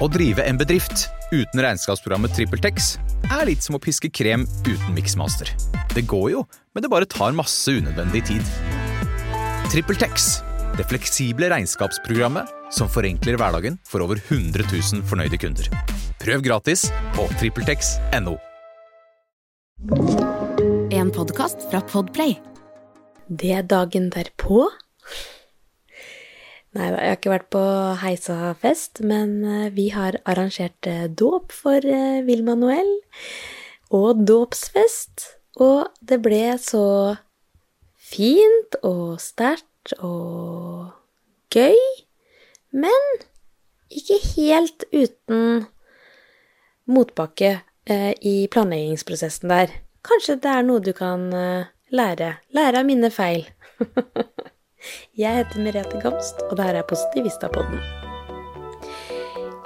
Å drive en bedrift uten regnskapsprogrammet TrippelTex er litt som å piske krem uten miksmaster. Det går jo, men det bare tar masse unødvendig tid. TrippelTex, det fleksible regnskapsprogrammet som forenkler hverdagen for over 100 000 fornøyde kunder. Prøv gratis på TrippelTex.no. En podkast fra Podplay. Det er dagen derpå. Nei da, jeg har ikke vært på heisafest, men eh, vi har arrangert eh, dåp for eh, Vilma Noel. Og dåpsfest. Og det ble så fint og sterkt og gøy. Men ikke helt uten motbakke i planleggingsprosessen der. Kanskje det er noe du kan lære. Lære av mine feil. Jeg heter Merete Gamst, og det her er Positivista-podden.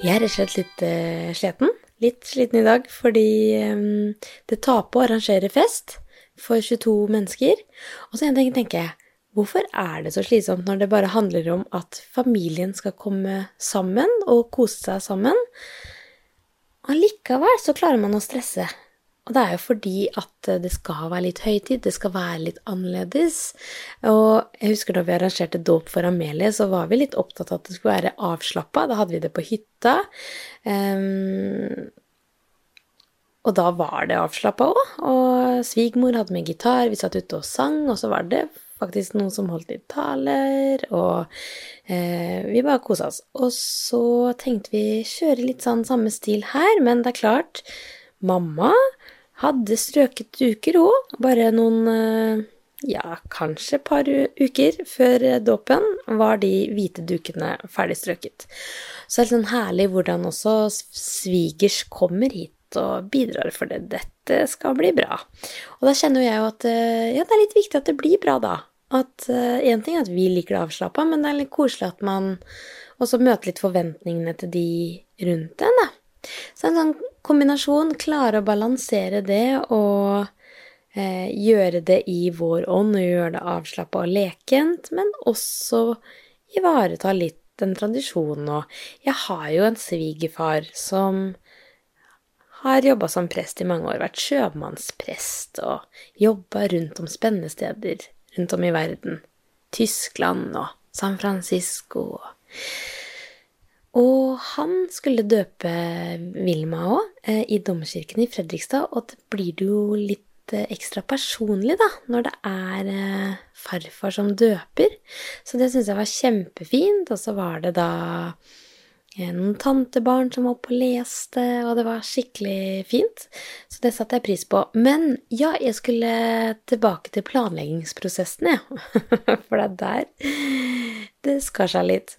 Jeg er rett og slett litt uh, sliten. Litt sliten i dag fordi um, det tar på å arrangere fest for 22 mennesker. Og så en ting tenker jeg, hvorfor er det så slitsomt når det bare handler om at familien skal komme sammen og kose seg sammen? Allikevel så klarer man å stresse. Og det er jo fordi at det skal være litt høytid, det skal være litt annerledes. Og jeg husker da vi arrangerte dåp for Amelie, så var vi litt opptatt av at det skulle være avslappa. Da hadde vi det på hytta. Um, og da var det avslappa òg. Og svigermor hadde med gitar, vi satt ute og sang, og så var det faktisk noen som holdt litt taler, og eh, vi bare kosa oss. Og så tenkte vi kjøre litt sånn samme stil her, men det er klart, mamma hadde strøket duker òg, bare noen eh, ja, kanskje et par uker før dåpen var de hvite dukene ferdig strøket. Så det er sånn herlig hvordan også svigers kommer hit og bidrar for det. Dette skal bli bra. Og da kjenner jeg jo at eh, ja, det er litt viktig at det blir bra, da. At én uh, ting er at vi liker det avslappa, men det er litt koselig at man også møter litt forventningene til de rundt en, da. Så en sånn kombinasjon, klare å balansere det og eh, gjøre det i vår ånd, og gjøre det avslappa og lekent, men også ivareta litt den tradisjonen. Og jeg har jo en svigerfar som har jobba som prest i mange år, vært sjømannsprest og jobba rundt om spennende steder rundt om i verden. Tyskland og San Francisco og og han skulle døpe Vilma òg, eh, i domkirken i Fredrikstad, og det blir det jo litt eh, ekstra personlig, da, når det er eh, farfar som døper. Så det syns jeg var kjempefint, og så var det da noen tantebarn som var oppe og leste, og det var skikkelig fint. Så det satte jeg pris på. Men ja, jeg skulle tilbake til planleggingsprosessen, jeg. Ja. For det er der det skar seg litt.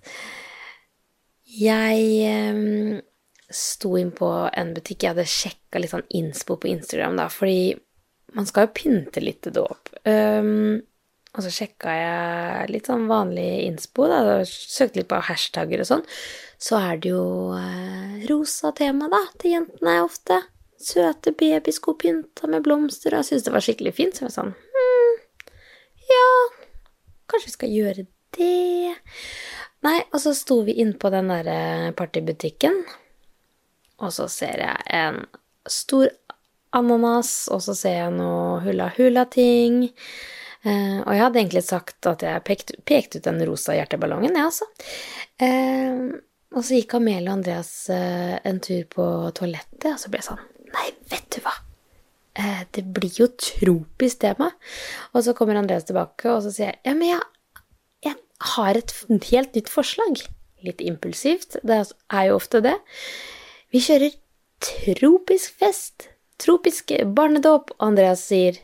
Jeg um, sto inn på en butikk. Jeg hadde sjekka litt sånn innspo på Instagram, da, fordi man skal jo pynte litt til dåp. Um, og så sjekka jeg litt sånn vanlig innspo, da, søkte litt på hashtagger og sånn. Så er det jo uh, rosa tema, da, til jentene ofte. Søte babysko pynta med blomster, og jeg syntes det var skikkelig fint. Så jeg var sånn hm, Ja, kanskje vi skal gjøre det. Nei, og så sto vi inn på den derre partybutikken, og så ser jeg en stor ananas, og så ser jeg noe hula-hula-ting. Eh, og jeg hadde egentlig sagt at jeg pekte, pekte ut den rosa hjerteballongen, jeg, ja, altså. Eh, og så gikk Amelie og Andreas eh, en tur på toalettet, og så ble jeg sånn Nei, vet du hva? Eh, det blir jo tropisk tema. Og så kommer Andreas tilbake, og så sier jeg ja, men jeg et helt nytt forslag. Litt impulsivt, det er jo ofte det. Vi kjører tropisk fest. Tropisk barnedåp. Og Andreas sier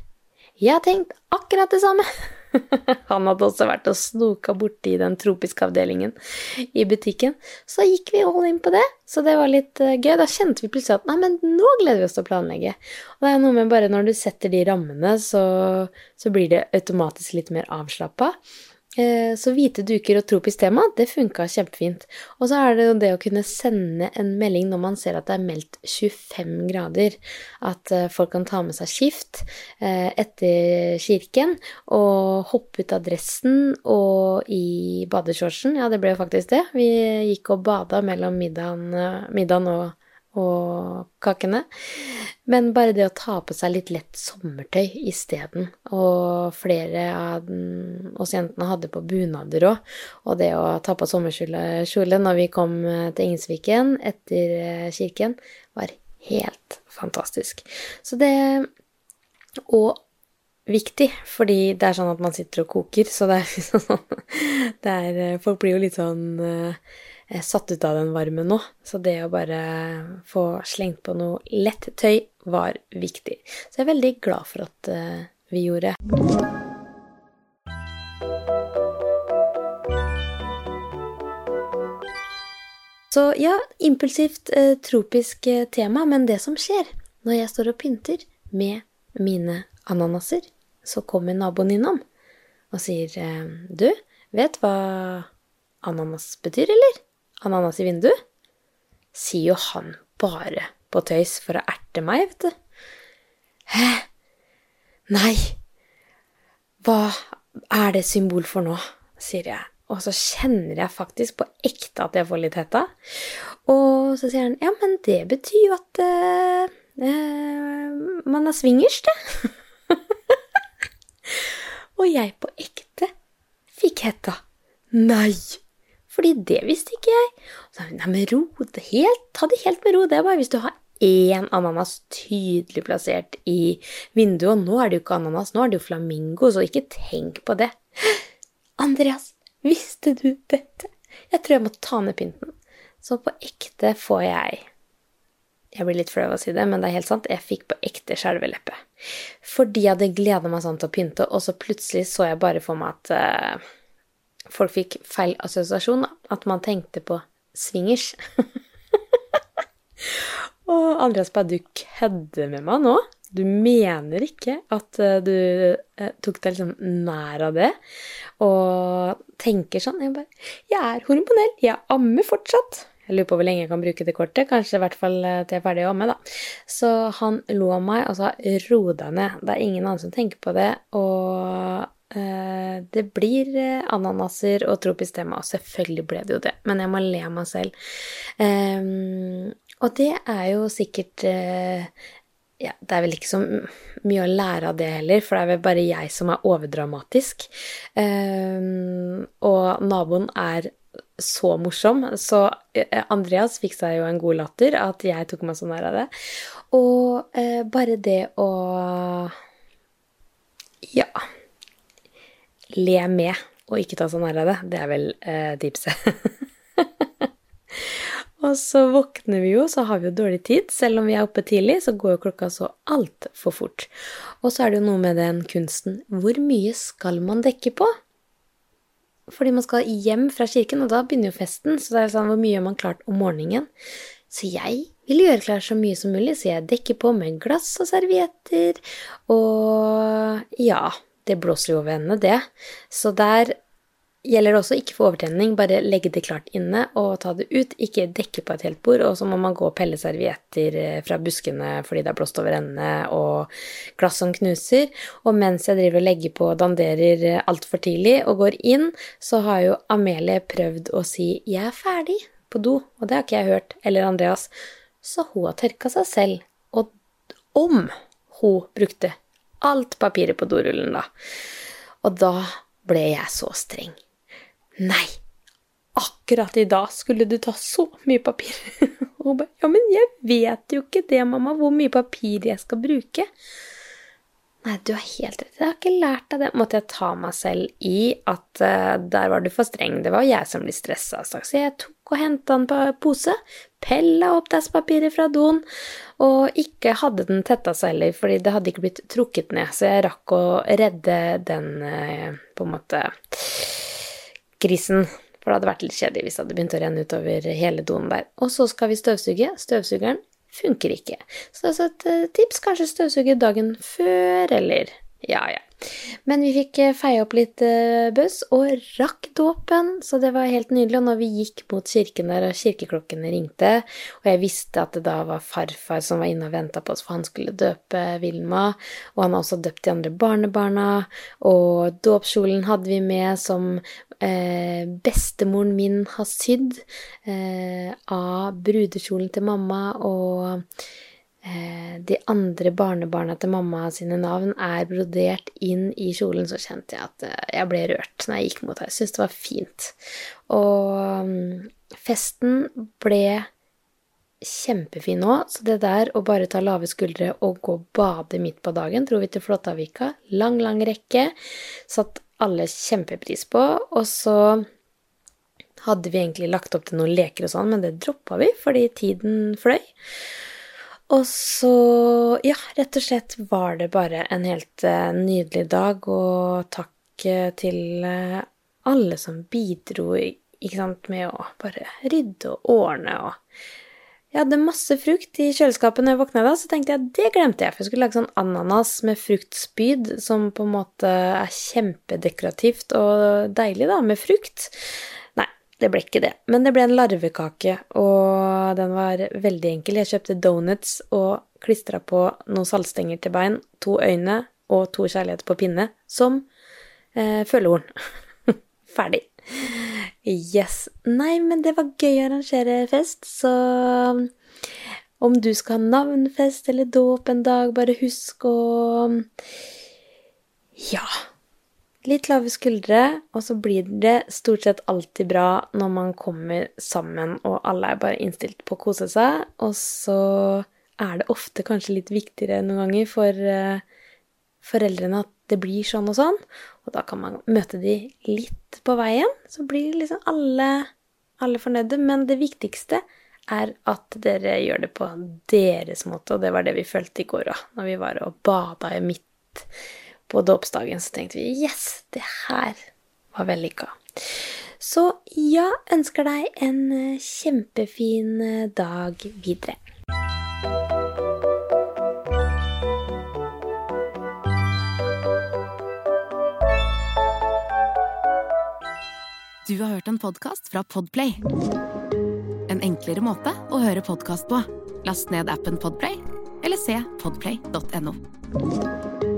jeg har tenkt akkurat det samme. Han hadde også vært og snoka borti den tropiske avdelingen i butikken. Så gikk vi all in på det, så det var litt uh, gøy. Da kjente vi plutselig at nei, men nå gleder vi oss til å planlegge. Og det er noe med bare når du setter de rammene, så, så blir det automatisk litt mer avslappa. Eh, så hvite duker og tropisk tema, det funka kjempefint. Og så er det jo det å kunne sende en melding når man ser at det er meldt 25 grader. At eh, folk kan ta med seg skift eh, etter kirken og hoppe ut av dressen og i badeshortsen. Ja, det ble jo faktisk det. Vi gikk og bada mellom middagen, middagen og og kakene. Men bare det å ta på seg litt lett sommertøy isteden. Og flere av oss jentene hadde på bunader òg. Og det å ta på sommerkjole når vi kom til Ingesviken etter eh, kirken, var helt fantastisk. Så det Og viktig, fordi det er sånn at man sitter og koker, så det er sånn det er, Folk blir jo litt sånn satt ut av den varmen nå. Så det å bare få slengt på noe lett tøy var viktig. Så jeg er veldig glad for at uh, vi gjorde. Så ja, impulsivt uh, tropisk tema, men det som skjer når jeg står og pynter med mine ananaser, så kommer naboen innom og sier Du, vet hva ananas betyr, eller? Ananas i vinduet, sier jo han bare på tøys for å erte meg, vet du. Hæ? Nei, hva er det symbol for nå? sier jeg. Og så kjenner jeg faktisk på ekte at jeg får litt hetta. Og så sier han ja, men det betyr jo at uh, uh, man er swingers, det. og jeg på ekte fikk hetta. Nei! Fordi det visste ikke jeg. Så, nei, men ro helt, Ta det helt med ro. Det er bare hvis du har én ananas tydelig plassert i vinduet. Og nå er det jo ikke ananas, nå er det jo flamingo, så ikke tenk på det. Andreas, visste du dette? Jeg tror jeg må ta ned pynten. Så på ekte får jeg Jeg blir litt flau av å si det, men det er helt sant. Jeg fikk på ekte skjelveleppe. Fordi jeg hadde gleda meg sånn til å pynte, og så plutselig så jeg bare for meg at uh, folk fikk feil assosiasjon, at man tenkte på swingers. og Andreas bare, du kødder med meg nå? Du mener ikke at uh, du uh, tok deg liksom nær av det? Og tenker sånn Jeg bare Jeg er hormonell, jeg ammer fortsatt. Jeg lurer på hvor lenge jeg kan bruke det kortet. Kanskje i hvert fall uh, til jeg er ferdig å amme, da. Så han lo av meg og sa ro deg ned. Det er ingen annen som tenker på det. Og Eh, det blir eh, ananaser og tropisk tema, og selvfølgelig ble det jo det, men jeg må le av meg selv. Um, og det er jo sikkert uh, ja, det er vel ikke så mye å lære av det heller, for det er vel bare jeg som er overdramatisk. Um, og naboen er så morsom, så Andreas fikk seg jo en god latter at jeg tok meg så nær av det. Og uh, bare det å Ja le med og ikke ta så nær av det. Det er vel eh, tipset. og så våkner vi jo, så har vi jo dårlig tid. Selv om vi er oppe tidlig, så går jo klokka så altfor fort. Og så er det jo noe med den kunsten. Hvor mye skal man dekke på? Fordi man skal hjem fra kirken, og da begynner jo festen. Så det er sånn, hvor mye har man klart om morgenen? Så jeg vil gjøre klar så mye som mulig, så jeg dekker på med glass og servietter og ja, det blåser jo over ende, det. Så der gjelder det også ikke for overtenning, bare legge det klart inne og ta det ut. Ikke dekke på et helt bord, og så må man gå og pelle servietter eh, fra buskene fordi det er blåst over ende, og glass som knuser. Og mens jeg driver og legger på og danderer eh, altfor tidlig og går inn, så har jo Amelie prøvd å si 'jeg er ferdig' på do, og det har ikke jeg hørt, eller Andreas. Så hun har tørka seg selv. Og om hun brukte alt papiret på dorullen, da. Og da ble jeg så streng. Nei, akkurat i dag skulle du ta så mye papir. Og hun bare Ja, men jeg vet jo ikke det, mamma, hvor mye papir jeg skal bruke. Nei, du har helt rett, jeg har ikke lært av det. Måtte jeg ta meg selv i at uh, der var du for streng. Det var jeg som ble stressa. Så jeg tok og henta en pose, pella opp dasspapiret fra doen, og ikke hadde den tetta seg heller, fordi det hadde ikke blitt trukket ned. Så jeg rakk å redde den, uh, på en måte, grisen. For det hadde vært litt kjedelig hvis det hadde begynt å renne utover hele doen der. Og så skal vi støvsuge. Støvsugeren funker ikke. Så det er et eh, tips. Kanskje støvsuge dagen før, eller ja, ja. Men vi fikk eh, feie opp litt buss bøss og rakk dåpen, så det var helt nydelig. Og når vi gikk mot kirken der, og kirkeklokkene ringte, og jeg visste at det da var farfar som var inne og venta på oss, for han skulle døpe Vilma, og han har også døpt de andre barnebarna, og dåpskjolen hadde vi med som eh, bestemoren min har sydd eh, av brudekjolen til mamma, og Eh, de andre barnebarna til mamma sine navn er brodert inn i kjolen, så kjente jeg at eh, jeg ble rørt når jeg gikk mot henne. Jeg syntes det var fint. Og mm, festen ble kjempefin nå, så det der å bare ta lave skuldre og gå og bade midt på dagen, dro vi til Flåttavika. Lang, lang rekke. Satt alle kjempepris på. Og så hadde vi egentlig lagt opp til noen leker og sånn, men det droppa vi fordi tiden fløy. Og så, ja, rett og slett var det bare en helt uh, nydelig dag, og takk uh, til uh, alle som bidro ikke sant, med å bare rydde og ordne og Jeg hadde masse frukt i kjøleskapet når jeg våkna da, så tenkte jeg at det glemte jeg, for jeg skulle lage sånn ananas med fruktspyd, som på en måte er kjempedekorativt og deilig, da, med frukt. Det ble ikke det. Men det ble en larvekake, og den var veldig enkel. Jeg kjøpte donuts og klistra på noen saltstenger til bein, to øyne og to kjærligheter på pinne, som eh, følehorn. Ferdig. Yes. Nei, men det var gøy å arrangere fest, så om du skal ha navnfest eller dåp en dag, bare husk å Ja litt lave skuldre, og så blir det stort sett alltid bra når man kommer sammen og alle er bare innstilt på å kose seg, og så er det ofte kanskje litt viktigere noen ganger for uh, foreldrene at det blir sånn og sånn, og da kan man møte de litt på veien, så blir liksom alle, alle fornøyde, men det viktigste er at dere gjør det på deres måte, og det var det vi følte i går òg, når vi var og bada i midt på dåpsdagen, så tenkte vi yes, det her var vellykka. Så ja, ønsker deg en eh, kjempefin eh, dag videre. Du har hørt en podkast fra Podplay. En enklere måte å høre podkast på. Last ned appen Podplay, eller se podplay.no.